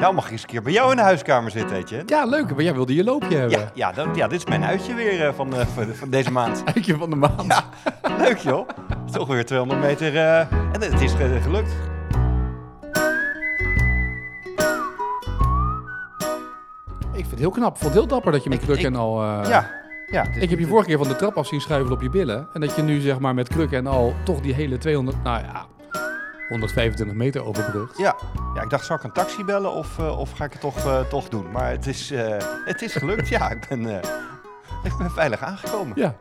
Nou mag ik eens een keer bij jou in de huiskamer zitten, weet je. Ja, leuk. Maar jij wilde je loopje hebben. Ja, ja, dat, ja, dit is mijn uitje weer eh, van, eh, van, van deze maand. Uitje van de maand. Ja, leuk joh. Toch weer 200 meter. eh, en het is ge- gelukt. Ik vind het heel knap. Ik vond het heel dapper dat je met Ik- kruk ik- en al... ja, ja. Ik heb je vorige keer van de trap af zien schuiven op je billen. En dat je nu zeg maar met kruk en al toch die hele 200, nou ja, 125 meter overbrugt. Ja. ja, ik dacht, zal ik een taxi bellen of, eh, of ga ik het toch, eh, toch doen? Maar het is, eh, het is gelukt. Ja, ik ben, ik ben veilig aangekomen. Ja.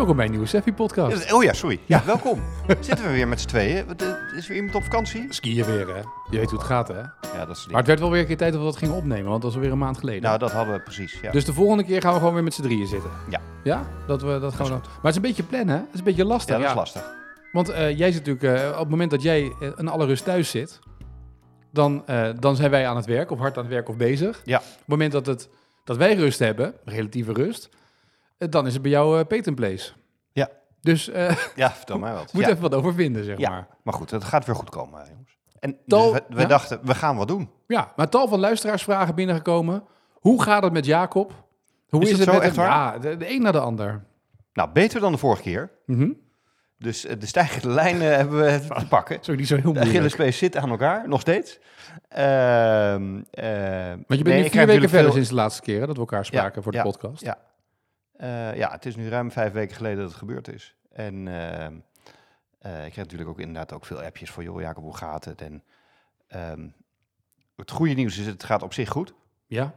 Welkom bij een nieuwe Seffi podcast. Oh ja, sorry. Ja, welkom. Zitten we weer met z'n tweeën? Eh, Is weer iemand op vakantie? Skiën weer hè. Je weet hoe het gaat hè. Ja, dat is Maar het werd wel weer een keer tijd dat we dat gingen opnemen, want dat was alweer een maand geleden. Nou, dat hadden we precies. Ja. Dus de volgende keer gaan we gewoon weer met z'n drieën zitten. Ja. Ja? Dat we dat gewoon. goed. Maar het is een beetje plannen, hè? Het is een beetje lastig. ja, dat is lastig. Want eh, jij zit natuurlijk, eh, op het moment dat jij in alle rust thuis zit, dan, dan zijn wij aan het werk, of hard aan het werk of bezig. Ja. Op het moment dat, het, dat wij rust hebben, relatieve rust, dan is het bij jou eh patent place. Ja. Dus eh Ja, vertel mij wat. moet ja. even wat over vinden, zeg Ja. maar. Maar goed, het gaat weer goed komen, jongens. En Tal- dus we, we ja? dachten, we gaan wat doen. Ja, maar tal van luisteraarsvragen binnengekomen. Hoe gaat het met Jacob? Hoe Is is, het zo, met echt hem? waar? Ja, de, de een na de ander. Nou, beter dan de vorige keer. Mhm. Dus eh, de stijgende lijnen hebben we te pakken. Sorry, niet zo heel De moeilijk. Achillespees zit aan elkaar, nog steeds. Eh, Want je bent nee, nu vier weken verder veel- sinds de laatste keer hè, dat we elkaar spraken voor de ja, podcast. ja. Eh, ja, het is nu ruim vijf weken geleden dat het gebeurd is. En ehm, eh, ik kreeg natuurlijk ook inderdaad ook veel appjes van... joh, Jacob, hoe gaat het? En ehm, het goede nieuws is, het gaat op zich goed. Ja?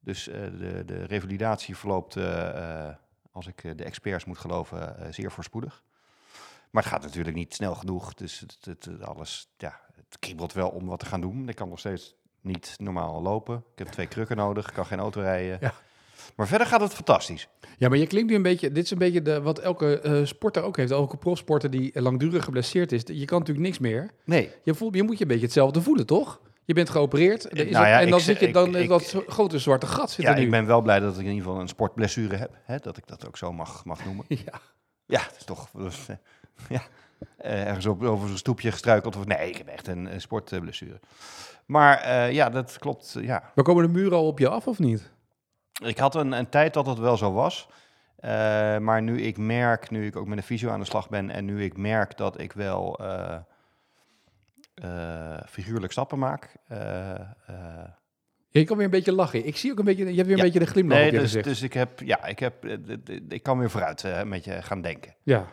Dus eh, de, de revalidatie verloopt, als ik de experts moet geloven, zeer voorspoedig. Maar het gaat natuurlijk niet snel genoeg. Dus het, het, het- alles, ja, het kriebelt wel om wat te gaan doen. Ik kan nog steeds niet normaal lopen. Ik heb twee krukken nodig, ik kan geen auto rijden. Ja. Maar verder gaat het fantastisch. Ja, maar je klinkt nu een beetje... Dit is een beetje de, wat elke eh, sporter ook heeft. Elke profsporter die langdurig geblesseerd is. Je kan natuurlijk niks meer. Nee, Je, voelt, je moet je een beetje hetzelfde voelen, toch? Je bent geopereerd. Er is Nou ja, en dan ik zit je dan ik- in ik- dat grote zwarte gat zit ja, er nu. ik ben wel blij dat ik in ieder geval een sportblessure heb. Hè, dat ik dat ook zo mag, mag noemen. Ja. Ja, het is toch... dus, eh, ja, eh, ergens op, over zo'n stoepje gestruikeld. Of, nee, ik heb echt een, een sportblessure. Maar ja, dat klopt. ja. Maar komen de muren al op je af of niet? Ik had een, een tijd dat het wel zo was. Eh, maar nu ik merk, nu ik ook met de fysio aan de slag ben... en nu ik merk dat ik wel eh, eh, figuurlijk stappen maak... je kan weer een beetje lachen. Ik zie ook een beetje... Je hebt weer een Ja. beetje de glimlach op nee, je dus, gezicht. dus ik heb... Ja, ik, heb, ik kan weer vooruit met je gaan denken. Ja.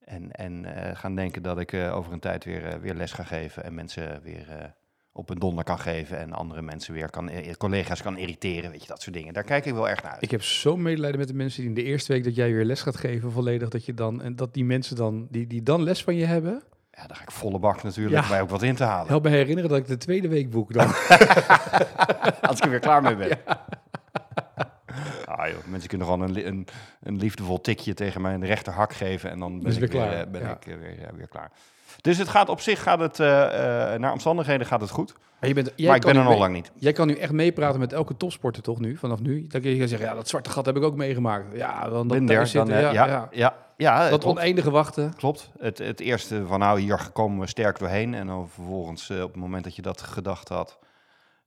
En, en gaan denken dat ik over een tijd weer, weer les ga geven en mensen weer op een donder kan geven en andere mensen weer kan, eh, collega's kan irriteren, weet je, dat soort dingen. Daar kijk ik wel erg naar uit. Ik heb zo medelijden met de mensen die in de eerste week dat jij weer les gaat geven volledig, dat je dan, en dat die mensen dan, die, die dan les van je hebben, Ja, daar ga ik volle bak natuurlijk Ja. bij ook wat in te halen. help me herinneren dat ik de tweede week boek dan. Als ik er weer klaar mee ben. Ah, joh, mensen kunnen gewoon een, een, een liefdevol tikje tegen mijn rechterhak geven en dan ben ik weer klaar, eh, ben ja. ik eh, weer, klaar. Dus het gaat op zich, gaat het, eh, eh, naar omstandigheden gaat het goed. Maar, je bent, jij maar ik ben er nog lang niet. Jij kan nu echt meepraten met elke topsporter toch nu, vanaf nu? Dan kun je zeggen, ja, dat zwarte gat heb ik ook meegemaakt. Ja, dan dat daar zitten, dan, eh, ja, ja, ja. ja, ja, Dat klopt. oneindige wachten. Klopt. Het, het eerste van nou, hier komen we sterk doorheen. En dan vervolgens, op het moment dat je dat gedacht had,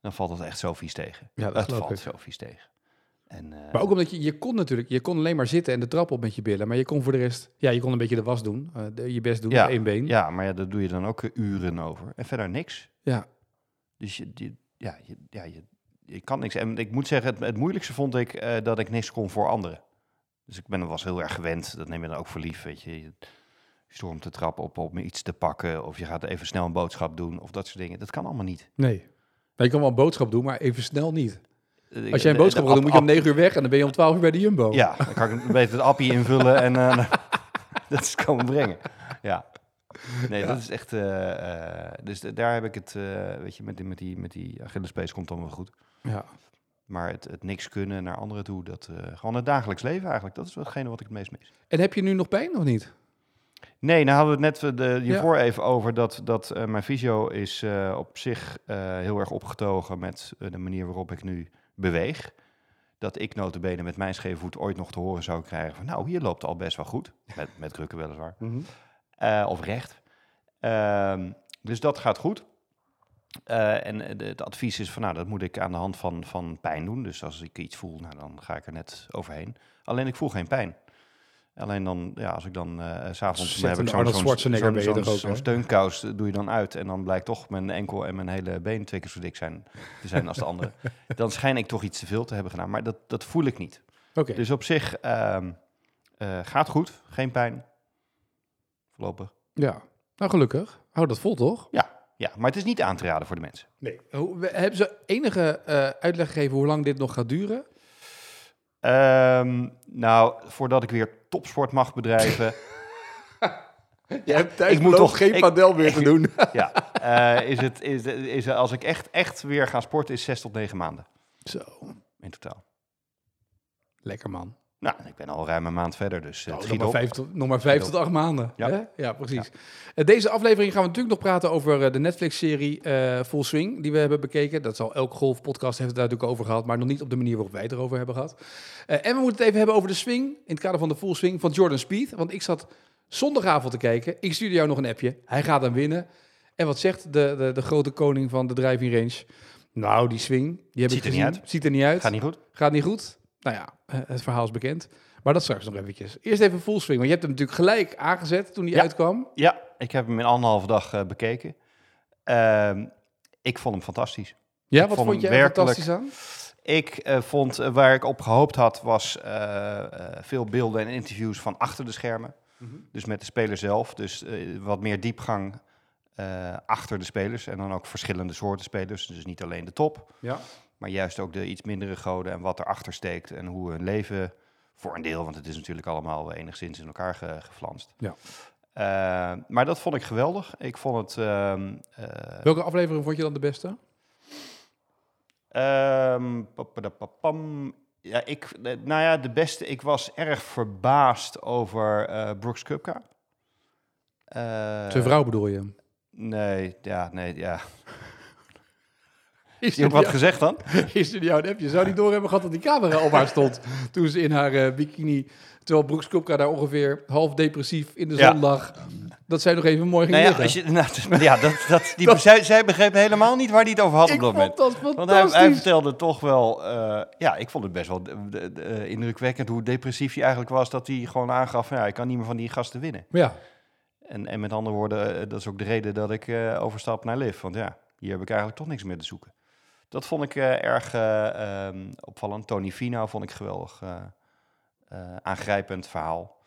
dan valt het echt zo vies tegen. Ja, dat valt ik. zo vies tegen. En, eh, Maar ook omdat je, je kon natuurlijk, je kon alleen maar zitten en de trap op met je billen. Maar je kon voor de rest, ja, je kon een beetje de was doen, eh, de- je best doen, Ja, met één been. ja, maar ja, daar doe je dan ook eh, uren over. En verder niks. Ja. Dus je, je- ja, je, ja, je, je kan niks. En ik moet zeggen, het, het moeilijkste vond ik dat ik niks kon voor anderen. Dus ik ben er was heel erg gewend. Dat neem je dan ook voor lief, weet je. Je stormt de trap op om iets te pakken. Of je gaat even snel een boodschap doen. Of dat soort dingen. Dat kan allemaal niet. Nee. Nou, je kan wel een boodschap doen, maar even snel niet. Als jij een boodschap wil, dan moet je om app- 9 uur weg en dan ben je om 12 uur bij de Jumbo. Ja, dan kan ik beter het appie invullen en eh, dat is komen brengen. Ja. Nee, dat is echt... eh, eh, dus da- daar heb ik het, weet je, met die, met die, met die Achillespees komt dan wel goed. Ja. Maar het, het niks kunnen naar anderen toe, dat gewoon het dagelijks leven eigenlijk, dat is hetgene wat ik het meest mis. En heb je nu nog pijn of niet? Nee, nou hadden we het net de, Ja. hiervoor even over dat, dat mijn fysio is op zich heel erg opgetogen met de manier waarop ik nu beweeg. Dat ik notabene met mijn scheve voet ooit nog te horen zou krijgen van nou, hier loopt het al best wel goed. Met, met krukken weliswaar. Eh, of recht. Ehm, dus dat gaat goed. Eh, en de- het advies is van, nou, dat moet ik aan de hand van, van pijn doen. Dus als ik iets voel, nou, dan ga ik er net overheen. Alleen ik voel geen pijn. Alleen dan, ja, als ik dan s s'avonds... Heb ik zo'n ook, zo'n hè? steunkous eh, doe je dan uit. En dan blijkt toch mijn enkel en mijn hele been twee keer zo dik zijn, te zijn als de andere. Dan schijn ik toch iets te veel te hebben gedaan. Maar dat, dat voel ik niet. Oké. Dus op zich eh, gaat goed. Geen pijn. Voorlopig. Ja. Nou, gelukkig. Hou dat vol, toch? Ja, maar het is niet aan te raden voor de mensen. Nee. hebben ze enige uitleg gegeven hoe lang dit nog gaat duren? Ehm, nou, voordat ik weer topsport mag bedrijven, Je hebt ik moet toch- geen ik- padel meer te doen. ja, eh, is het, is, is, als ik echt, echt weer ga sporten, is zes tot negen maanden Zo. in totaal. Lekker, man. Nou, ik ben al ruim een maand verder, dus eh, Nou, nog, maar vijf tot, nog maar vijf tot acht maanden. Ja. Ja, ja precies. Eh, Deze aflevering gaan we natuurlijk nog praten over eh, de Netflix-serie Full Swing, die we hebben bekeken. Dat zal elk golfpodcast heeft het daar natuurlijk over gehad, maar nog niet op de manier waarop wij het erover hebben gehad. Eh, en we moeten het even hebben over de swing, in het kader van de Full Swing van Jordan Speed. Want ik zat zondagavond te kijken, ik stuurde jou nog een appje, hij gaat dan winnen. En wat zegt de, de, de grote koning van de driving range? Nou, die swing, die heb Ziet ik er niet gezien. Ziet er niet uit. Gaat niet goed? Gaat niet goed? Nou ja, eh, het verhaal is bekend. Maar dat straks nog eventjes. Eerst even full swing, want je hebt hem natuurlijk gelijk aangezet toen hij Ja. uitkwam. Ja, ik heb hem in anderhalve dag eh, bekeken. Ehm, ik vond hem fantastisch. Ja, Ik wat vond vond er werkelijk- fantastisch aan? Ik eh, vond, waar ik op gehoopt had, was veel beelden en interviews van achter de schermen. Dus met de speler zelf. Dus wat meer diepgang achter de spelers. En dan ook verschillende soorten spelers. Dus niet alleen de top, Ja. Maar juist ook de iets mindere goden en wat erachter steekt. En hoe hun leven, voor een deel, want het is natuurlijk allemaal enigszins in elkaar ge, geflanst. Ja. Eh, maar dat vond ik geweldig. Ik vond het... ehm, eh, Welke aflevering vond je dan de beste? Ehm, ja, ik, eh, nou ja, de beste. Ik was erg verbaasd over Brooks Kupka. Zijn vrouw bedoel je? Nee, ja, nee, ja. Is Je hebt wat gezegd dan? Is er jou een appje? Zou die door hebben gehad dat die camera op haar stond toen ze in haar eh, bikini, terwijl Brooks Koepka daar ongeveer half depressief in de Ja. zon lag, dat zij nog even mooi ging Nou ja, als je, nou, ja dat, dat, die, Dat- zij, zij begreep helemaal niet waar hij het over had op ik dat vond moment. dat Want hij, vertelde toch wel, eh, ja, ik vond het best wel eh, indrukwekkend hoe depressief hij eigenlijk was. Dat hij gewoon aangaf, van, ja, ik kan niet meer van die gasten winnen. Ja, En, en met andere woorden, dat is ook de reden dat ik overstap naar Liv. Want ja, hier heb ik eigenlijk toch niks meer te zoeken. Dat vond ik eh, erg eh, ehm, opvallend. Tony Fino vond ik geweldig eh, aangrijpend verhaal.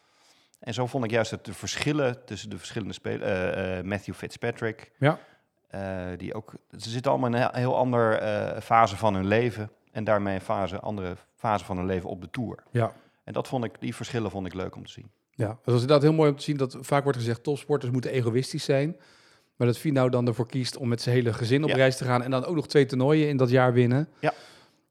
En zo vond ik juist het de verschillen tussen de verschillende spelers. Matthew Fitzpatrick, ja. die ook... Ze zitten allemaal in een heel, heel ander eh, fase van hun leven. En daarmee een fase, andere fase van hun leven op de Tour. ja. En dat vond ik, die verschillen vond ik leuk om te zien. Ja, dat was inderdaad heel mooi om te zien dat vaak wordt gezegd topsporters moeten egoïstisch zijn. Maar dat Finau dan ervoor kiest om met zijn hele gezin op Ja. reis te gaan en dan ook nog twee toernooien in dat jaar winnen. Ja.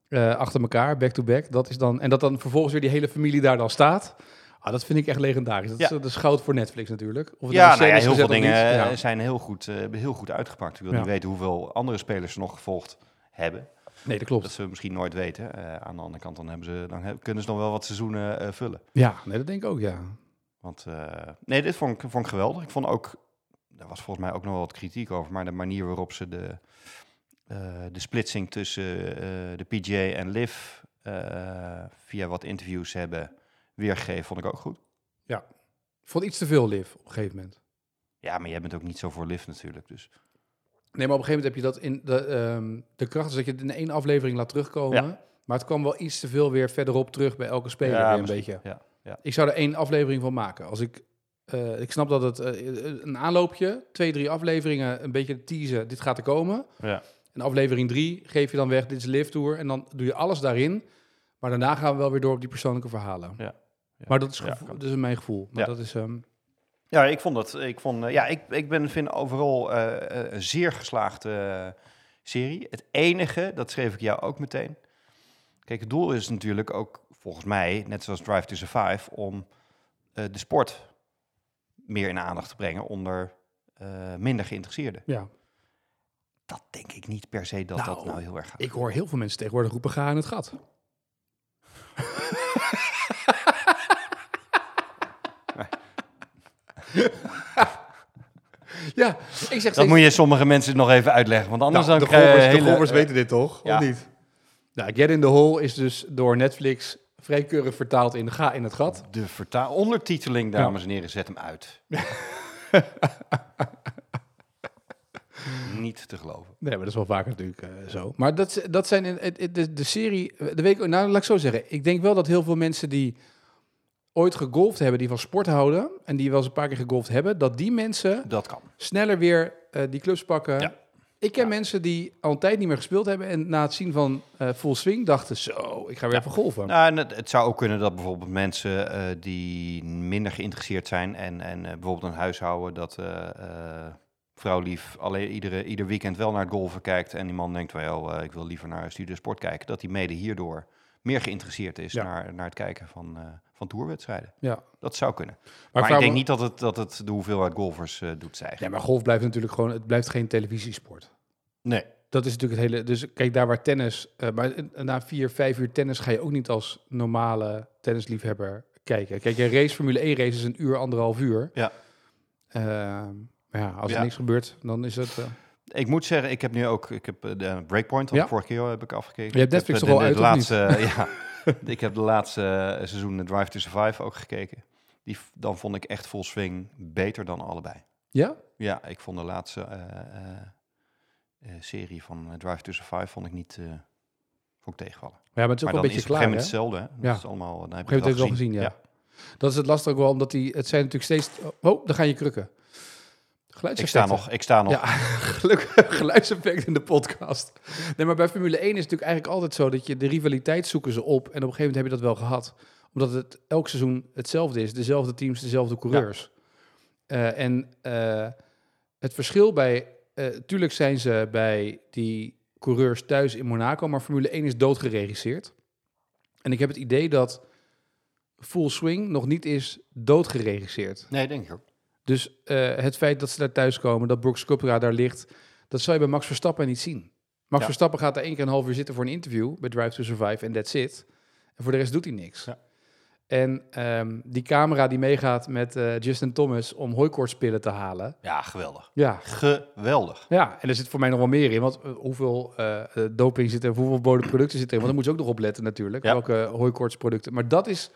Eh, achter elkaar, back-to-back. Dat is dan, en dat dan vervolgens weer die hele familie daar dan staat. Ah, dat vind ik echt legendarisch. Dat, Ja. is, dat is goud voor Netflix natuurlijk. Of Ja, nou ja, heel veel dingen eh, Ja. zijn heel goed, eh, heel goed uitgepakt. Ik wil niet weten hoeveel andere spelers ze nog gevolgd hebben. Nee, dat klopt. Dat ze misschien nooit weten. Eh, aan de andere kant dan hebben ze, dan kunnen ze nog wel wat seizoenen eh, vullen. Ja, nee, dat denk ik ook, ja. Want eh, nee, dit vond ik, vond ik geweldig. Ik vond ook, daar was volgens mij ook nog wel wat kritiek over, maar de manier waarop ze de, eh, de splitsing tussen eh, de PGA en Liv eh, via wat interviews hebben weergegeven, vond ik ook goed. Ik vond iets te veel liv op een gegeven moment. Ja, maar jij bent ook niet zo voor Liv natuurlijk. Dus Nee, maar op een gegeven moment heb je dat in de, ehm, de kracht is dat je het in één aflevering laat terugkomen. Ja. Maar het kwam wel iets te veel weer verderop terug bij elke speler Ja, weer een beetje. Ja, ja. Ik zou er één aflevering van maken. Als ik, eh, ik snap dat het eh, een aanloopje, twee, drie afleveringen, een beetje teasen, dit gaat er komen. ja. En aflevering drie geef je dan weg, dit is Live Tour. En dan doe je alles daarin. Maar daarna gaan we wel weer door op die persoonlijke verhalen. Ja. Ja. Maar dat is, Ja, dat is mijn gevoel. Maar Ja. dat is, ehm, Ja, ik vond dat. Ik, vond, eh, ja, ik, ik ben, vind overal eh, eh, een zeer geslaagde eh, serie. Het enige, dat schreef ik jou ook meteen. Kijk, het doel is natuurlijk ook, volgens mij, net zoals Drive to Survive, om eh, de sport meer in aandacht te brengen onder eh, minder geïnteresseerden. ja. Dat denk ik niet per se dat Nou, dat nou heel erg gaat. Ik hoor heel veel mensen tegenwoordig roepen, ga in het gat. Ja, ik zeg Dat moet je sommige mensen nog even uitleggen, want anders Nou, dan de golfers, de hele- golfers weten dit toch? ja. Of niet? Nou, Get in the Hole is dus door Netflix vrij keurig vertaald in Ga in het gat. De vertaal ondertiteling, dames en heren, zet hem uit. Niet te geloven. Nee, maar dat is wel vaker natuurlijk eh, zo. Maar dat, dat zijn in, de, de serie, de week, nou laat ik zo zeggen. Ik denk wel dat heel veel mensen die ooit gegolfd hebben, die van sport houden en die wel eens een paar keer gegolfd hebben, dat die mensen Dat kan. sneller weer eh, die clubs pakken. Ja. Ik ken Ja. mensen die al een tijd niet meer gespeeld hebben en na het zien van eh, Full Swing dachten zo, ik ga weer Ja. even golven. Nou, het, het zou ook kunnen dat bijvoorbeeld mensen eh, die minder geïnteresseerd zijn en, en eh, bijvoorbeeld een huishouden dat vrouwlief alleen iedere, ieder weekend wel naar het golven kijkt en die man denkt wel, ik wil liever naar studio sport kijken, dat hij mede hierdoor meer geïnteresseerd is Ja. naar, naar het kijken van, van toerwedstrijden. Ja. Dat zou kunnen. Maar, Maar, ik ik denk me- niet dat het, dat het de hoeveelheid golfers eh, doet Ja, stijgen. maar golf blijft natuurlijk gewoon, het blijft geen televisiesport. Nee. Dat is natuurlijk het hele. Dus kijk, daar waar tennis. eh, maar na vier, vijf uur tennis ga je ook niet als normale tennisliefhebber kijken. Kijk, een race, Formule 1 race is een uur, anderhalf uur. Ja. Ehm, maar ja, als er Ja. niks gebeurt, dan is het. eh, Ik moet zeggen, ik heb nu ook, ik heb de Breakpoint, had Ja. ik vorige keer al heb ik afgekeken. Je hebt Ik heb, Netflix toch de- al uit, laatste, ja, ik heb de laatste eh, seizoen de Drive to Survive ook gekeken. Die, dan vond ik echt Full Swing beter dan allebei. ja? Ja, ik vond de laatste eh, eh, eh, serie van eh, Drive to Survive vond ik niet, eh vond ik tegenvallen. Ja, maar het is ook maar dan een is beetje het op een klaar. gegeven moment hetzelfde. Hè? Dat Ja. is allemaal, dan heb je het het wel gezien, ja. Dat is het lastig wel, omdat die, het zijn natuurlijk steeds... Oh, daar gaan je krukken. Ik sta nog, ik sta nog. Ja, gelukkig geluidseffect in de podcast. Nee, maar bij Formule 1 is het natuurlijk eigenlijk altijd zo dat je de rivaliteit zoeken ze op. En op een gegeven moment heb je dat wel gehad. Omdat het elk seizoen hetzelfde is. Dezelfde teams, dezelfde coureurs. Eh, en eh, het verschil bij... eh tuurlijk zijn ze bij die coureurs thuis in Monaco, maar Formule 1 is doodgeregisseerd. En ik heb het idee dat Full Swing nog niet is doodgeregisseerd. Nee, denk ik ook. Dus eh, het feit dat ze daar thuis komen, dat Brooks Koepka daar ligt, dat zou je bij Max Verstappen niet zien. Max Ja. Verstappen gaat daar één keer een half uur zitten voor een interview bij Drive to Survive en that's it. En voor de rest doet hij niks. Ja. En ehm, die camera die meegaat met eh, Justin Thomas om hooikoortspillen te halen. Ja, geweldig. Ja. Geweldig. ja, en er zit voor mij nog wel meer in. Want eh, hoeveel doping zit er, hoeveel bode producten zit er in? Want daar moet je ook nog op letten natuurlijk. Ja. Welke hooikoortsproducten. Maar dat is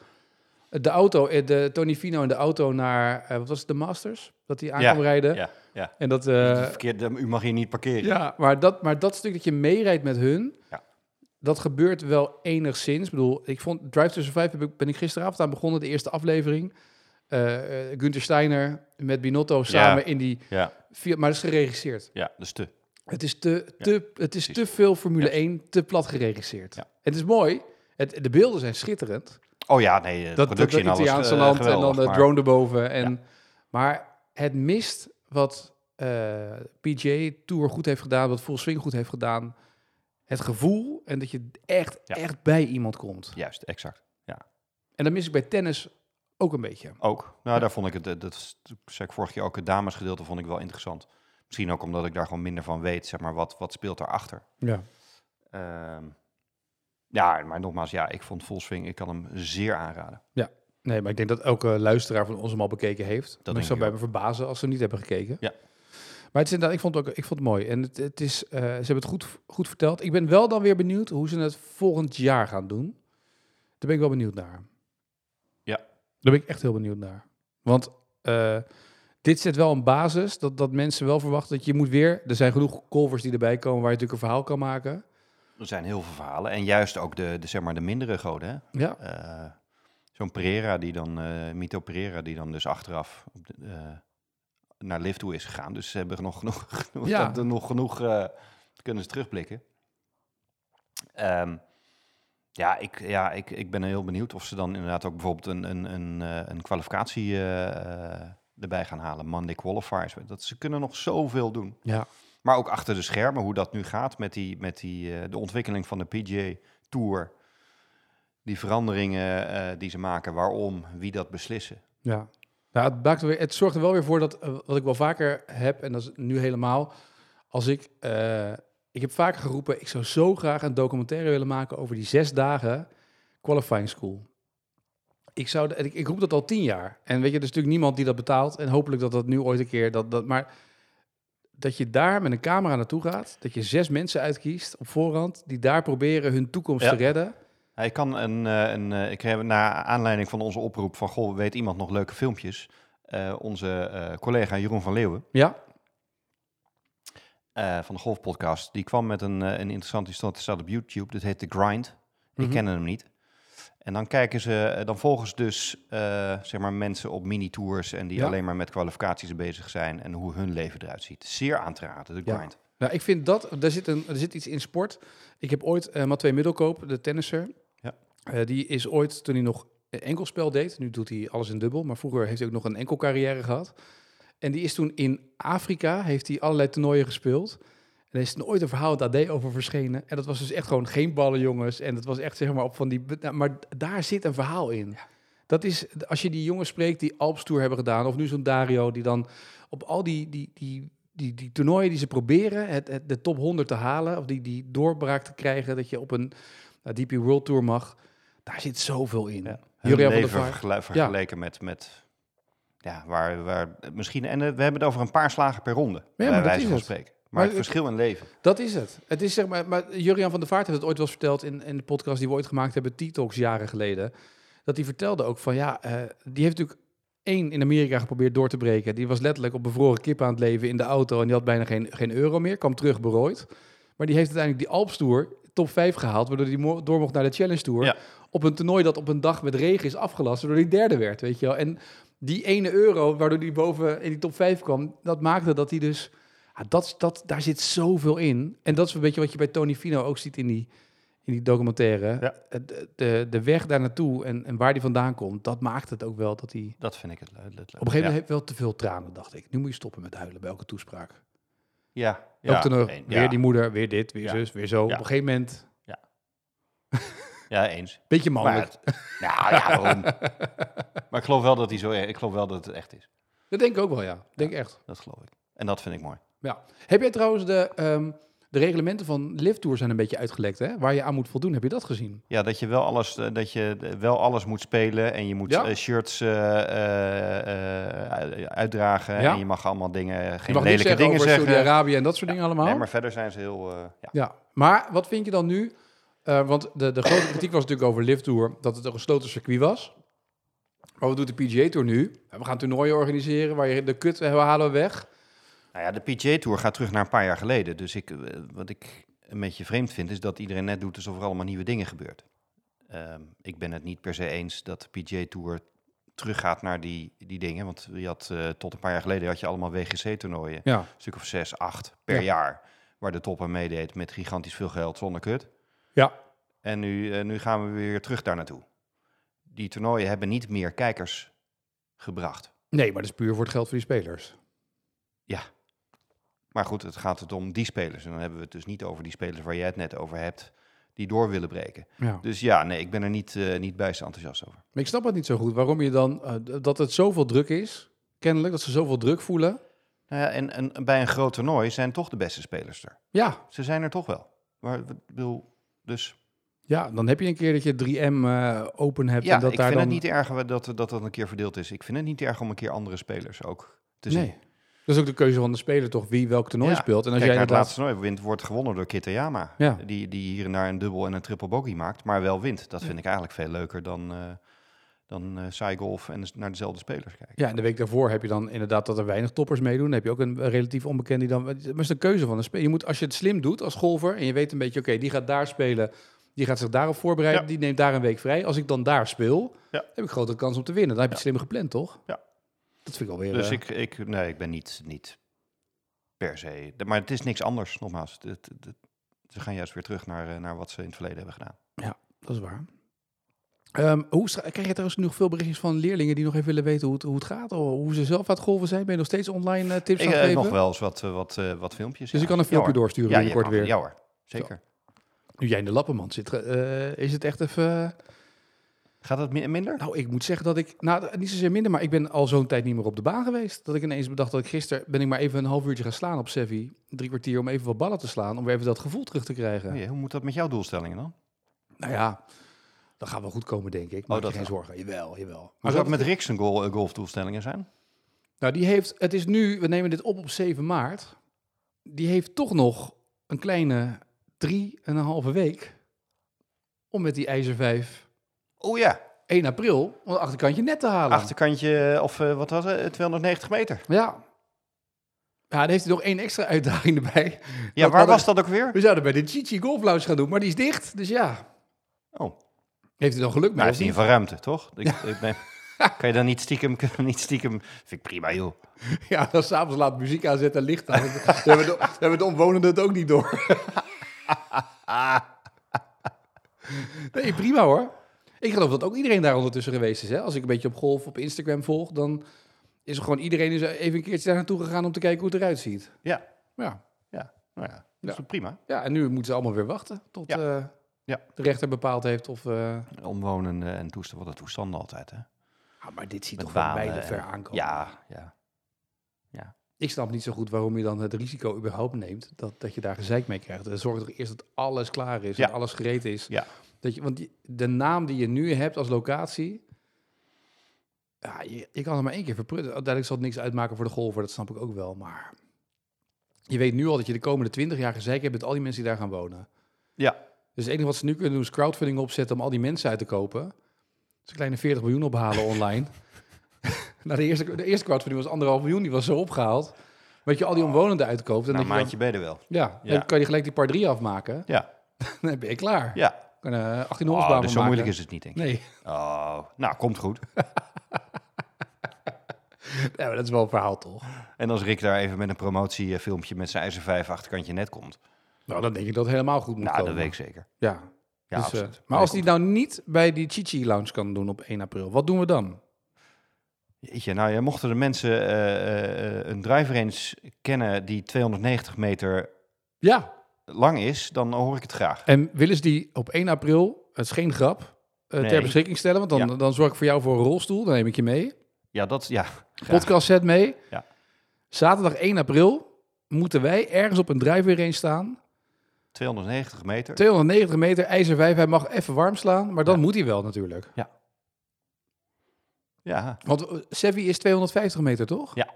de auto, eh, de Tony Fino in de auto naar, eh, wat was het, de Masters? Dat hij aan Ja, rijden. Ja, ja. En dat, eh, Verkeerd, u mag hier niet parkeren. ja, maar dat, maar dat stuk dat je meerijdt met hun, Ja. dat gebeurt wel enigszins. Ik bedoel, ik vond Drive to Survive, heb ik, ben ik gisteravond aan begonnen, de eerste aflevering. Eh, Gunther Steiner met Binotto samen in die, Ja, maar dat is geregisseerd. ja, dat is te. Het is te, te, het is te veel Formule Ja. 1, te plat geregisseerd. Het is mooi, het, de beelden zijn schitterend. Oh ja, nee, de Dat, dat, dat productie en alles. Italiaanse eh, land en dan de maar- drone erboven. En, Maar het mist wat eh PGA Tour goed heeft gedaan, wat Full Swing goed heeft gedaan. Het gevoel en dat je echt, Ja. echt bij iemand komt. Juist, exact. En dat mis ik bij tennis ook een beetje. Ook. Nou, daar vond ik het, dat dat zei ik vorig jaar ook, het damesgedeelte vond ik wel interessant. Misschien ook omdat ik daar gewoon minder van weet, zeg maar, wat, wat speelt daarachter. Ja. Ehm ja, maar nogmaals, ja, ik vond Full Swing, ik kan hem zeer aanraden. Nee, maar ik denk dat elke luisteraar van ons hem al bekeken heeft. Dat ik zou bij me verbazen als ze niet hebben gekeken. Ja. Maar het is inderdaad, ik vond het ook, ik vond het mooi. En het, het is, eh, ze hebben het goed, goed verteld. Ik ben wel dan weer benieuwd hoe ze het volgend jaar gaan doen. Daar ben ik wel benieuwd naar. Ja. Daar ben ik echt heel benieuwd naar. Want eh, dit zet wel een basis dat, dat mensen wel verwachten dat je moet weer... Er zijn genoeg golfers die erbij komen waar je natuurlijk een verhaal kan maken. Er zijn heel veel verhalen. En juist ook de, de, zeg maar, de mindere goden, hè. Ja, Eh, Zo'n Pereira, die dan, eh Mito Pereira, die dan dus achteraf op de, eh, naar Lift toe is gegaan. Dus ze hebben nog genoeg, genoeg, Ja. dat- nog genoeg kunnen ze terugblikken. Ehm, ja, ik, ja ik, ik ben heel benieuwd of ze dan inderdaad ook bijvoorbeeld een, een, een, een kwalificatie erbij gaan halen. Monday qualifiers. Dat, ze kunnen nog zoveel doen. ja. Maar ook achter de schermen, hoe dat nu gaat met, die, met die, eh, de ontwikkeling van de PGA Tour. Die veranderingen eh, die ze maken, waarom, wie dat beslissen. Ja, nou, het, maakt het zorgt er wel weer voor dat, eh, wat ik wel vaker heb, en dat is nu helemaal, als ik, ik heb vaker geroepen, ik zou zo graag een documentaire willen maken over die zes dagen qualifying school. Ik, zou, ik, ik roep dat al tien jaar. En weet je, er is natuurlijk niemand die dat betaalt. En hopelijk dat dat nu ooit een keer, dat, dat, maar dat je daar met een camera naartoe gaat, dat je zes mensen uitkiest op voorhand, die daar proberen hun toekomst Ja. te redden. Hij kan een, eh, een eh, ik heb naar aanleiding van onze oproep van, goh, weet iemand nog leuke filmpjes? Eh, onze collega Jeroen van Leeuwen Ja, van de Golfpodcast, die kwam met een, een interessant, die staat, op YouTube, dat heet The Grind. Ik Mhm. ken hem niet. En dan kijken ze, eh, dan volgen ze dus eh, zeg maar mensen op mini-tours en die Ja. alleen maar met kwalificaties bezig zijn en hoe hun leven eruit ziet. Zeer aan te raden, de Ja. grind. nou, ik vind dat, er zit, een, er zit iets in sport. Ik heb ooit Matwee Middelkoop, de tennisser, Ja. die is ooit, toen hij nog enkelspel deed, nu doet hij alles in dubbel, maar vroeger heeft hij ook nog een enkel carrière gehad. En die is toen in Afrika, heeft hij allerlei toernooien gespeeld. En er is nooit een verhaal AD over verschenen. En dat was dus echt gewoon geen ballen, jongens. En dat was echt zeg maar op van die... nou, Maar daar zit een verhaal in. Dat is, als je die jongens spreekt die Alps Tour hebben gedaan, of nu zo'n Dario, die dan op al die, die, die, die, die toernooien die ze proberen, het, het, de top 100 te halen, of die, die doorbraak te krijgen, dat je op een nou, DP World Tour mag, daar zit zoveel in. Ja. Van der Vaart. vergele- vergeleken met, met ja, waar, waar misschien, en eh, we hebben het over een paar slagen per ronde, bij maar dat wijze van spreken. Maar, Maar het verschil in leven. Dat is het. Het is zeg maar, maar Jurian van der Vaart heeft het ooit wel eens verteld in, in de podcast die we ooit gemaakt hebben, T-Talks jaren geleden. Dat hij vertelde ook van ja, eh, die heeft natuurlijk één in Amerika geprobeerd door te breken. Die was letterlijk op bevroren kip aan het leven in de auto en die had bijna geen, geen euro meer. Kwam terug berooid. Maar die heeft uiteindelijk die Alps Tour top 5 gehaald, waardoor hij mo- door mocht naar de Challenge Tour. Ja. Op een toernooi dat op een dag met regen is afgelast, waardoor hij derde werd, weet je wel. En die ene euro, waardoor hij boven in die top 5 kwam, dat maakte dat hij dus... Ja, dat, dat, daar zit zoveel in. En dat is een beetje wat je bij Tony Fino ook ziet in die, in die documentaire. Ja. De, de, de weg daar naartoe en, en waar die vandaan komt, dat maakt het ook wel dat hij... Dat vind ik het, le- het leuk. Op een gegeven moment ja. heeft wel te veel tranen, dacht ik. Nu moet je stoppen met huilen bij elke toespraak. Ja, Ja, ja, een- weer ja, die moeder, weer dit, weer Ja. zus, weer zo. Op een gegeven moment, ja, eens. beetje mannelijk. het- nou ja, waarom? maar ik geloof wel dat hij zo, ik geloof wel dat het echt is. Dat denk ik ook wel, ja. Denk echt. Dat geloof ik. En dat vind ik mooi. Ja. Heb jij trouwens de, ehm, de reglementen van Lift Tour zijn een beetje uitgelekt, hè? Waar je aan moet voldoen. Heb je dat gezien? Ja, dat je wel alles, eh, dat je wel alles moet spelen en je moet Ja. eh, shirts eh, eh, uitdragen Ja. en je mag allemaal dingen, geen lelijke zeggen dingen over zeggen. Saudi-Arabië en dat soort dingen allemaal. Nee, maar verder zijn ze heel, ja. Ja, maar wat vind je dan nu? Want de, de grote kritiek was natuurlijk over Lift Tour, dat het een gesloten circuit was. Maar wat doet de PGA Tour nu? We gaan toernooien organiseren waar je de kut we halen we weg. Nou ja, de PGA Tour gaat terug naar een paar jaar geleden. Dus ik, eh, wat ik een beetje vreemd vind, is dat iedereen net doet alsof er allemaal nieuwe dingen gebeurt. Ehm, ik ben het niet per se eens dat de PGA Tour teruggaat naar die, die dingen. Want je had, eh, tot een paar jaar geleden had je allemaal WGC-toernooien. Ja, Een stuk of zes, acht per Ja. jaar. Waar de top aan meedeed met gigantisch veel geld zonder kut. ja. En nu, eh, nu gaan we weer terug daar naartoe. Die toernooien hebben niet meer kijkers gebracht. Nee, maar dat is puur voor het geld voor die spelers. Ja. Maar goed, het gaat het om die spelers. En dan hebben we het dus niet over die spelers waar jij het net over hebt, die door willen breken. Ja. Dus ja, nee, ik ben er niet, eh niet enthousiast over. Maar ik snap het niet zo goed. Waarom je dan, eh, dat het zoveel druk is, kennelijk, dat ze zoveel druk voelen. Nou ja, en, en bij een groot toernooi zijn toch de beste spelers er. Ja, Ze zijn er toch wel. Maar bedoel, dus ja, dan heb je een keer dat je 3M eh, open hebt. ja, en dat ik daar vind dan... het niet erg dat, dat dat een keer verdeeld is. Ik vind het niet erg om een keer andere spelers ook te zien. Dat is ook de keuze van de speler toch, wie welk toernooi Ja. speelt. En als Kijk, jij het laatste toernooi wint, wordt gewonnen door Kitayama. Ja. Die, die hier en daar een dubbel en een triple bogey maakt, maar wel wint. Dat vind ik eigenlijk veel leuker dan, eh dan eh saai golf en dus naar dezelfde spelers kijken. Ja, en de week daarvoor heb je dan inderdaad dat er weinig toppers meedoen. Dan heb je ook een relatief onbekend die dan... Maar het is de keuze van een speler. Je moet, als je het slim doet als golfer en je weet een beetje, oké, die gaat daar spelen, die gaat zich daarop voorbereiden, Ja. die neemt daar een week vrij. Als ik dan daar speel, Ja. heb ik grotere kans om te winnen. Dan heb je het slim gepland, toch? Ja. Dat vind ik alweer... Dus eh, ik, ik, nee, ik ben niet, niet per se. Maar het is niks anders, nogmaals. Het, het- het- ze gaan juist weer terug naar, eh, naar wat ze in het verleden hebben gedaan. Dat is waar. Ehm, hoe krijg je trouwens nog veel berichtjes van leerlingen die nog even willen weten hoe het, hoe het gaat? Of hoe ze zelf aan het golven zijn? Ben je nog steeds online eh, tips Ik aan het geven? nog wel eens wat, wat, wat filmpjes. Dus ja. ik kan een Ja, filmpje doorsturen Ja, binnenkort weer. Ja hoor, zeker. Nu jij in de lappenmand zit, is het echt even... Gaat mi- minder? Nou, ik moet zeggen dat ik, nou niet zozeer minder, maar ik ben al zo'n tijd niet meer op de baan geweest. Dat ik ineens bedacht dat ik gisteren ben ik maar even een half uurtje gaan slaan op Sevi. Drie kwartier om even wat ballen te slaan, om weer even dat gevoel terug te krijgen. Oh jee, hoe moet dat met jouw doelstellingen dan? Nou ja, dat gaat wel goed komen, denk ik. Maak dat je geen wel. zorgen. Jawel, jawel. Hoe Maar zou het dat, met Rick zijn goal, eh, golfdoelstellingen zijn? nou, die heeft, het is nu, we nemen dit op op 7 maart. die heeft toch nog een kleine drie en een halve week om met die IJzer 5 Oh ja, 1 april om het achterkantje net te halen. achterkantje, of eh, wat was het, 290 meter. Ja. Ja, dan heeft hij nog één extra uitdaging erbij. Ja, Dat waar was dat ook weer? We zouden bij de Chichi Golf Lounge gaan doen, maar die is dicht. Dus ja, Oh, heeft hij dan geluk mee? maar is in niet? ruimte, toch? Ik, ik ben, kan je dan niet stiekem, kan niet stiekem... Vind ik prima, joh. Ja, dan s'avonds laat muziek aanzetten en licht aan. Dan hebben, de, dan hebben de omwonenden het ook niet door. Nee, prima hoor. Ik geloof dat ook iedereen daar ondertussen geweest is. Hè? Als ik een beetje op golf op Instagram volg, dan is er gewoon iedereen is even een keertje daar naartoe gegaan om te kijken hoe het eruit ziet. Ja, Ja, ja, nou ja, dat is Ja. prima. ja en nu moeten ze allemaal weer wachten tot Ja. eh, Ja. de rechter bepaald heeft of... eh, Omwonenden en toestand, wat een toestanden altijd, hè? ah, maar dit ziet Met toch wel en- ver aankomen. Ja, ja. Ik snap niet zo goed waarom je dan het risico überhaupt neemt dat, dat je daar gezeik mee krijgt. Zorg toch eerst dat alles klaar is Ja. en alles gereed is. Ja. Dat je, want die- de naam die je nu hebt als locatie, ja, je, je kan er maar één keer verprutsen. Uiteindelijk zal het niks uitmaken voor de golfer, dat snap ik ook wel. Maar je weet nu al dat je de komende twintig jaar gezeik hebt met al die mensen die daar gaan wonen. Ja, Dus het enige wat ze nu kunnen doen is crowdfunding opzetten om al die mensen uit te kopen. Dus een kleine 40 miljoen ophalen online. nou, de, eerste, de eerste crowdfunding was anderhalf miljoen, die was zo opgehaald. Dat je al die omwonenden uitkoopt. En nou, je maandje ben je er wel. dan, ja, Ja. dan kan je gelijk die par 3 afmaken. Ja, Dan ben je klaar. ja. Kan er 18 Oh, holes dus zo moeilijk is het niet, denk ik. Nee, Oh, nou, komt goed. ja, maar dat is wel een verhaal toch? En als Rick daar even met een promotiefilmpje met zijn ijzer 5 achterkantje net komt. Nou, dan denk ik dat het helemaal goed moet Nou, komen. dat weet ik zeker. Ja. Ja, Dus, eh, absoluut. maar als die nou niet bij die Chichi Lounge kan doen op 1 april, wat doen we dan? Jeetje, nou ja, mochten de mensen eh, eh, een drive range kennen die 290 meter Ja, lang is, dan hoor ik het graag. en willen ze die op 1 april, het is geen grap, eh, ter beschikking stellen? Want dan, Ja. dan zorg ik voor jou voor een rolstoel, dan neem ik je mee. Ja, dat, ja. graag. Podcast set mee. Ja. Zaterdag 1 april moeten wij ergens op een range staan. 290 meter. 290 meter, ijzer 5. Hij mag even warm slaan, maar dan Ja. moet hij wel natuurlijk. Ja, Want uh, Sevi is 250 meter, toch? Ja.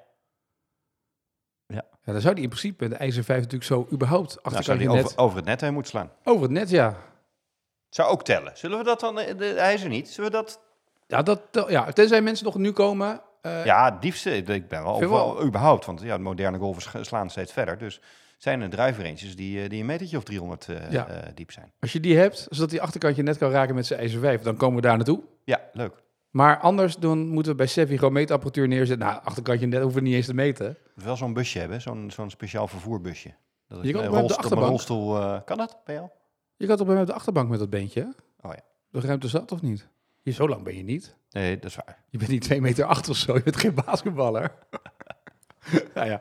Ja. Ja, dan zou die in principe de ijzer 5 natuurlijk zo überhaupt nou, die net... over, over het net heen moeten slaan. Over het net, ja. Zou ook tellen. Zullen we dat dan, eh, de, hij is er niet, zullen we dat... Ja, dat, ja, tenzij mensen nog nu komen. eh, Ja, diepste, ik ben wel, wel. überhaupt, want ja, de moderne golfers sch- slaan steeds verder. Dus zijn er drive ranges die, eh, die een metertje of 300 eh, Ja. eh, diep zijn. Als je die hebt, zodat die achterkantje net kan raken met zijn ijzer 5, dan komen we daar naartoe. Ja, leuk. Maar anders dan moeten we bij Sevi gewoon meetapparatuur neerzetten. Nou, achterkantje net hoeven we niet eens te meten. wel zo'n busje hebben, zo'n zo'n speciaal vervoerbusje. Dat Je kan op de rolstoel- achterbank. een rolstoel, eh, kan dat bij jou? Je gaat op een op de achterbank met dat beentje. Oh ja. De ruimte zat of niet? Je, zo lang ben je niet. Nee, dat is waar. Je bent niet 2 meter acht of zo. Je bent geen basketballer. ja, ja.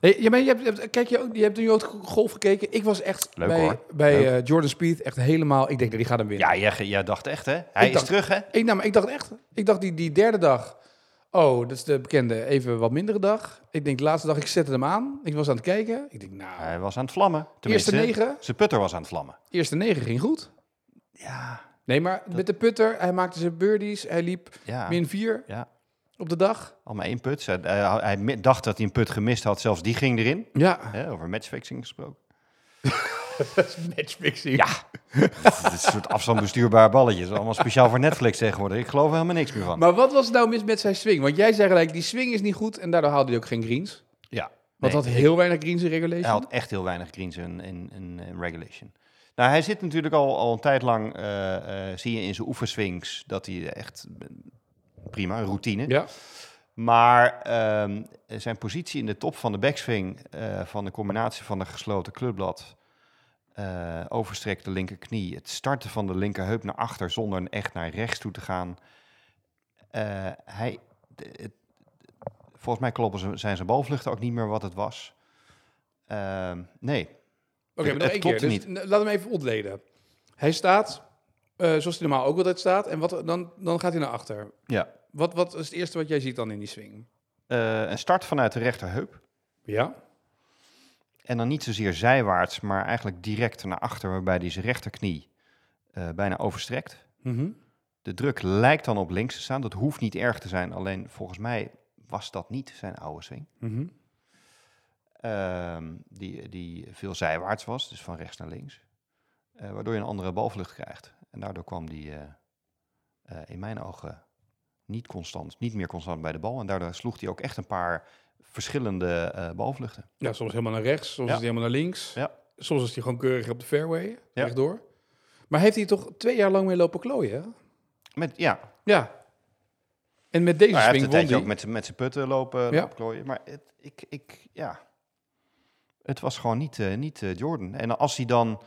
Hey, ja, maar je hebt, kijk, je, ook, je hebt nu ook golf gekeken. Ik was echt Leuk, bij, hoor. bij Leuk. eh, Jordan Speed echt helemaal... Ik denk dat die gaat hem winnen. Ja, jij, jij dacht echt, hè? Hij is dacht- terug, hè? Ik, nou, maar ik dacht echt... Ik dacht die, die derde dag... Oh, dat is de bekende even wat mindere dag. Ik denk de laatste dag, ik zette hem aan. Ik was aan het kijken. Ik denk, nou... Hij was aan het vlammen. eerste Tenminste, negen, zijn putter was aan het vlammen. eerste negen ging goed. Ja, Nee, maar met de putter, hij maakte zijn birdies. Hij liep ja. min 4 ja. Op de dag. Al maar één put. Hij, dacht dat hij een put gemist had, zelfs die ging erin. Ja, Hè, over matchfixing gesproken. matchfixing. Ja, het is een soort afstandsbestuurbaar balletje. Dat is allemaal speciaal voor Netflix tegenwoordig. Ik geloof er helemaal niks meer van. Maar wat was nou mis met zijn swing? Want jij zei gelijk, die swing is niet goed en daardoor haalde hij ook geen greens. ja, Want nee, had heel weinig greens in regulation. hij had echt heel weinig greens in, in, in, in regulation. Nou, hij zit natuurlijk al, al een tijd lang, eh, eh, zie je in zijn oefenswings, dat hij echt prima, een routine. Ja, Maar ehm, zijn positie in de top van de backswing eh, van de combinatie van de gesloten clubblad, eh overstrekte linkerknie, het starten van de linkerheup naar achter zonder echt naar rechts toe te gaan. eh, hij, de- het- volgens mij kloppen ze- zijn zijn balvluchten ook niet meer wat het was. Ehm, nee, oké, maar nog één keer. Dus, n- laat hem even ontleden. Hij staat, zoals hij normaal ook altijd staat, en wat, dan, dan gaat hij naar achter. ja. Wat, wat is het eerste wat jij ziet dan in die swing? Eh, een start vanuit de rechterheup. Ja, En dan niet zozeer zijwaarts, maar eigenlijk direct naar achter, waarbij hij zijn rechterknie eh, bijna overstrekt. Mhm. De druk lijkt dan op links te staan. Dat hoeft niet erg te zijn. Alleen volgens mij was dat niet zijn oude swing. Mhm. ehm, die, die veel zijwaarts was, dus van rechts naar links. Eh, waardoor je een andere balvlucht krijgt. En daardoor kwam die in mijn ogen niet constant, niet meer constant bij de bal. En daardoor sloeg hij ook echt een paar verschillende eh, balvluchten. Ja, soms helemaal naar rechts, soms Ja. is hij helemaal naar links. Ja. Soms is hij gewoon keurig op de fairway, Ja. rechtdoor. Maar heeft hij toch twee jaar lang mee lopen klooien? Met, ja, Ja. En met deze Nou, hij swing won ook met, met zijn putten lopen, Ja. lopen klooien. Maar het, ik, ik, ja, het was gewoon niet, eh, niet eh, Jordan. En als hij dan...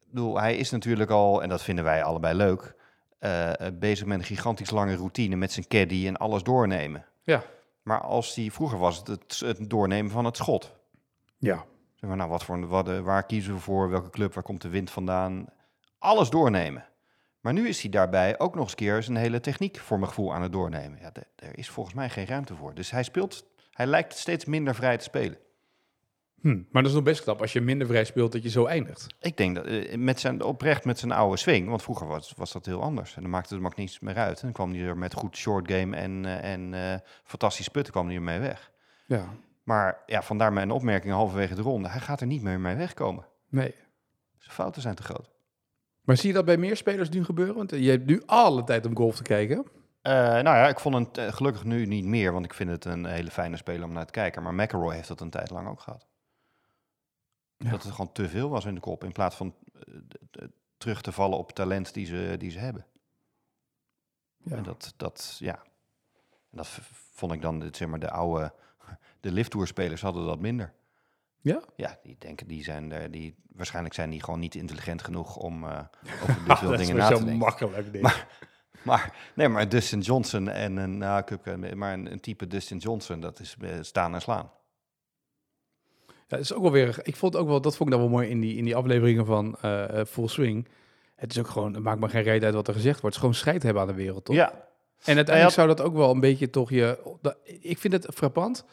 Ik bedoel, hij is natuurlijk al, en dat vinden wij allebei leuk... eh, eh, bezig met een gigantisch lange routine met zijn caddy en alles doornemen. Ja. Maar als hij vroeger was het, het het doornemen van het schot. Ja. Zeg maar, nou, wat voor, wat, eh, waar kiezen we voor? Welke club? Waar komt de wind vandaan? Alles doornemen. Maar nu is hij daarbij ook nog eens keer zijn hele techniek voor mijn gevoel aan het doornemen. Ja, er is volgens mij geen ruimte voor. Dus hij speelt, hij lijkt steeds minder vrij te spelen. Hm. Maar dat is nog best knap als je minder vrij speelt dat je zo eindigt. Ik denk dat eh, met zijn, oprecht met zijn oude swing, want vroeger was, was dat heel anders. En dan maakte het niets meer uit. En dan kwam hij er met goed short game en, eh, en eh, fantastisch putten kwam hij ermee weg. Ja. Maar ja, vandaar mijn opmerking halverwege de ronde. Hij gaat er niet meer mee wegkomen. Nee. Zijn fouten zijn te groot. Maar zie je dat bij meer spelers nu gebeuren? Want je hebt nu alle tijd om golf te kijken. Nou ja, ik vond het gelukkig nu niet meer, want ik vind het een hele fijne speler om naar te kijken. Maar McElroy heeft dat een tijd lang ook gehad. Ja. Dat het gewoon te veel was in de kop, in plaats van eh, terug te vallen op talent die ze, die ze hebben. Ja. En dat, dat, ja, dat v- vond ik dan, zeg maar, de oude, de lifttourspelers hadden dat minder. Ja? Ja, die denken, die zijn er, die, waarschijnlijk zijn die gewoon niet intelligent genoeg om eh, over dit veel dingen na te denken. makkelijk. Dit. Maar- Maar, nee, maar Dustin Johnson en een, Kupke, maar een, een type Dustin Johnson, dat is eh, staan en slaan. Ja, het is ook wel weer. Ik vond ook wel, dat vond ik dan wel mooi in die, in die afleveringen van eh, eh, Full Swing. Het is ook gewoon, het maakt me geen reet uit wat er gezegd wordt. Het is gewoon scheid hebben aan de wereld, toch? Ja, En uiteindelijk Hij had- zou dat ook wel een beetje toch je. dat- ik vind het frappant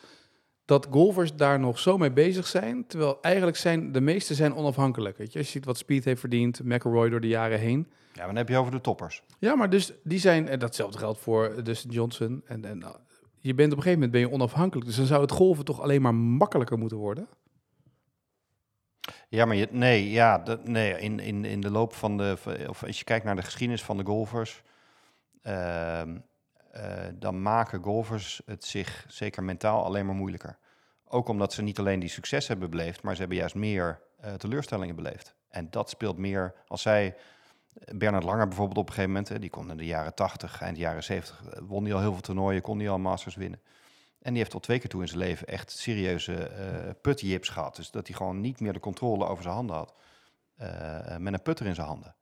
dat golfers daar nog zo mee bezig zijn. Terwijl eigenlijk zijn de meeste zijn onafhankelijk. Weet je, als je ziet wat Speed heeft verdiend, McElroy door de jaren heen. ja, maar dan heb je over de toppers. Ja, maar dus die zijn, en datzelfde geldt voor Dustin Johnson. En, en uh, je bent op een gegeven moment ben je onafhankelijk. Dus dan zou het golven toch alleen maar makkelijker moeten worden. Ja, maar je, nee, ja, nee in, in, in de loop van de, of als je kijkt naar de geschiedenis van de golfers, ehm, eh, dan maken golfers het zich zeker mentaal alleen maar moeilijker. Ook omdat ze niet alleen die succes hebben beleefd, maar ze hebben juist meer eh, teleurstellingen beleefd. En dat speelt meer als zij. Bernard Langer bijvoorbeeld op een gegeven moment, hè, die kon in de jaren 80, eind jaren 70, eh, won hij al heel veel toernooien, kon hij al Masters winnen. En die heeft tot twee keer toe in zijn leven echt serieuze eh putjips gehad. Dus dat hij gewoon niet meer de controle over zijn handen had. eh, eh, met een putter in zijn handen.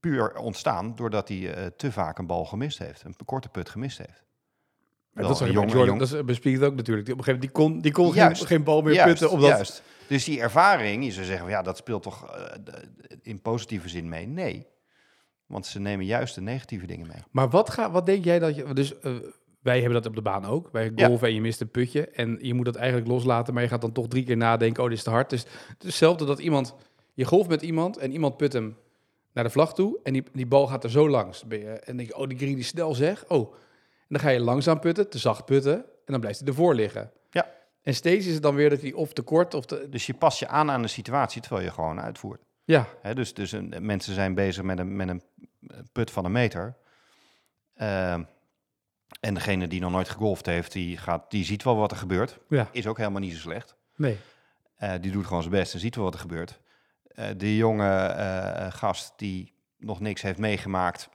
Puur ontstaan doordat hij te vaak een bal gemist heeft. Een korte put gemist heeft. Wel, dat is een ook jonge- Jordan, jong- dat Speed ook natuurlijk. Die op een gegeven moment die kon, die kon geen, Juist. geen bal meer Juist, putten. Omdat, juist. Dus die ervaring, je zou zeggen, ja, dat speelt toch in positieve zin mee? Nee. Want ze nemen juist de negatieve dingen mee. Maar wat, ga, wat denk jij dat je... Dus wij hebben dat op de baan ook. Bij Ja. golven en je mist een putje. En je moet dat eigenlijk loslaten, maar je gaat dan toch drie keer nadenken... oh, dit is te hard. Dus het is hetzelfde dat iemand... Je golft met iemand en iemand put hem naar de vlag toe... en die, die bal gaat er zo langs. En dan denk je, oh, die green is snel zeg. Oh, en dan ga je langzaam putten, te zacht putten... en dan blijft hij ervoor liggen. Ja. En steeds is het dan weer dat hij of te kort of te... Dus je past je aan aan de situatie terwijl je gewoon uitvoert. Ja, dus dus een, mensen zijn bezig met een, met een put van een meter. Ehm, en degene die nog nooit gegolfd heeft, die, gaat, die ziet wel wat er gebeurt. ja, Is ook helemaal niet zo slecht. nee. Eh, die doet gewoon zijn best en ziet wel wat er gebeurt. Eh, de jonge eh, gast die nog niks heeft meegemaakt,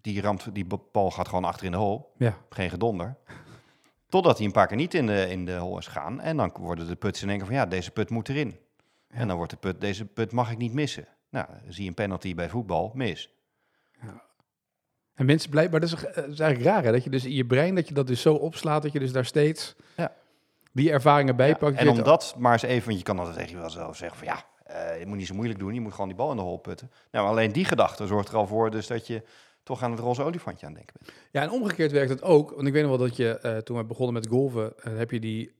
die, ramt, die bal gaat gewoon achter in de hol. Ja. Geen gedonder. Totdat hij een paar keer niet in de, in de hol is gegaan. En dan worden de puts in keer van ja, deze put moet erin. En dan wordt de put, deze put mag ik niet missen. Nou, zie je een penalty bij voetbal, mis. En mensen blijven, maar dat is, eh, dat is eigenlijk raar, hè? Dat je dus in je brein, dat je dat dus zo opslaat, dat je dus daar steeds Ja. die ervaringen bij pakt. en Je om dat maar eens even, want je kan altijd tegen jezelf zeggen van ja, eh, je moet niet zo moeilijk doen, je moet gewoon die bal in de hol putten. Nou, alleen die gedachte zorgt er al voor dus dat je toch aan het roze olifantje aan het denken bent. Ja, en omgekeerd werkt het ook. Want ik weet nog wel dat je, eh, toen we begonnen met golven, heb je die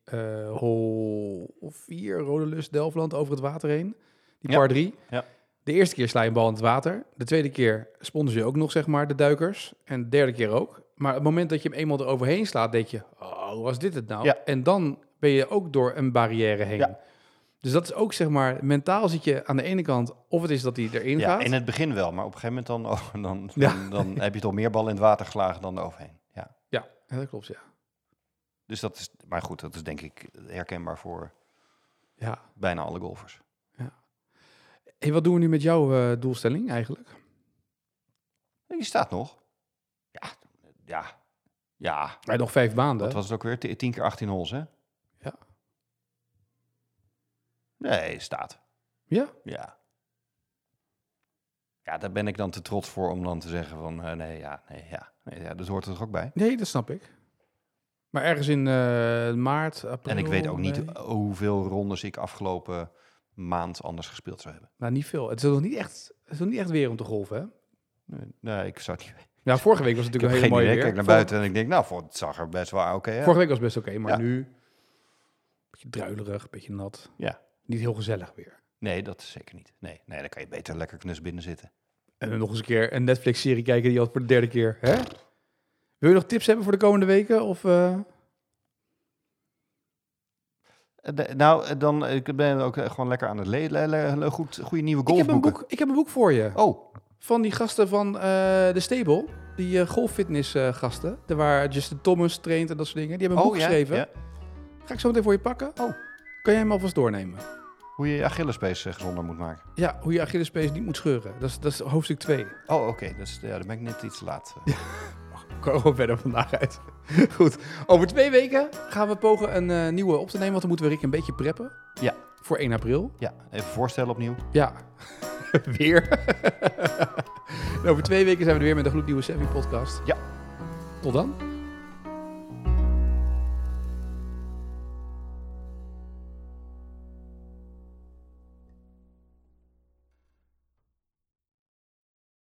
hole vier, Rode Lust, Delftland, over het water heen. Die par drie. Ja. De eerste keer sla je een bal in het water. De tweede keer sponden ze ook nog, zeg maar, de duikers. En de derde keer ook. Maar het moment dat je hem eenmaal eroverheen slaat, denk je, oh, was dit het nou? Ja. En dan ben je ook door een barrière heen. Ja. Dus dat is ook, zeg maar, mentaal zit je aan de ene kant, of het is dat hij erin Ja, gaat. in het begin wel, maar op een gegeven moment dan, oh, dan, dan, dan heb je toch meer bal in het water geslagen dan eroverheen. Ja. Ja, ja, dat klopt, ja. Dus dat is, maar goed, dat is denk ik herkenbaar voor Ja. bijna alle golfers. Hey, wat doen we nu met jouw eh, doelstelling eigenlijk? Die staat nog. Ja, ja, ja. Wij nog vijf maanden. Wat was het ook weer? T- 10 keer 18 holes, hè? Ja. Nee, staat. Ja? Ja. Ja, daar ben ik dan te trots voor om dan te zeggen van eh, nee, ja, nee, ja. Nee, ja. Dat hoort er toch ook bij. Nee, dat snap ik. Maar ergens in eh, maart, april... En ik weet ook niet hoeveel rondes ik afgelopen maand anders gespeeld zou hebben. Nou, niet veel. Het is nog niet echt, het is nog niet echt weer om te golven, hè? Nee, Nee, ik zou het niet. Ja, vorige week was het Ik natuurlijk een hele idee. mooie Ik weer. kijk naar buiten en ik denk, nou, voor, het zag er best wel oké uit. Vorige week was het best oké, maar Ja. nu... Een beetje druilerig, een beetje nat. Ja. Niet heel gezellig weer. Nee, dat is zeker niet. Nee, nee, dan kan je beter lekker knus binnen zitten. En dan nog eens een keer een Netflix-serie kijken die al voor de derde keer. Hè? Wil je nog tips hebben voor de komende weken? Of, Eh, de- nou, eh, dan ik ben ook eh, gewoon lekker aan het lezen. goed, goede nieuwe ik, heb een golfboeken. boek, ik heb een boek voor je. Oh, Van die gasten van eh, de Stable. Die eh golffitness eh, gasten. Daar waar Justin Thomas traint en dat soort dingen. Die hebben een oh boek ja, geschreven. ja. Ga ik zo meteen voor je pakken. Oh. Kan jij hem alvast doornemen? Hoe je je Achillespees eh, gezonder moet maken. Ja, hoe je Achillespees niet moet scheuren. Dat is, dat is hoofdstuk 2. Oh, oké. Dus ja, dan ben ik net iets laat. Komen we verder vandaag uit. Goed. Over twee weken gaan we pogen een eh, nieuwe op te nemen. Want dan moeten we Rick een beetje preppen. Ja. Voor 1 april. Ja, even voorstellen opnieuw. Ja. weer. En over twee weken zijn we er weer met een gloednieuwe Savvy podcast. Ja. Tot dan.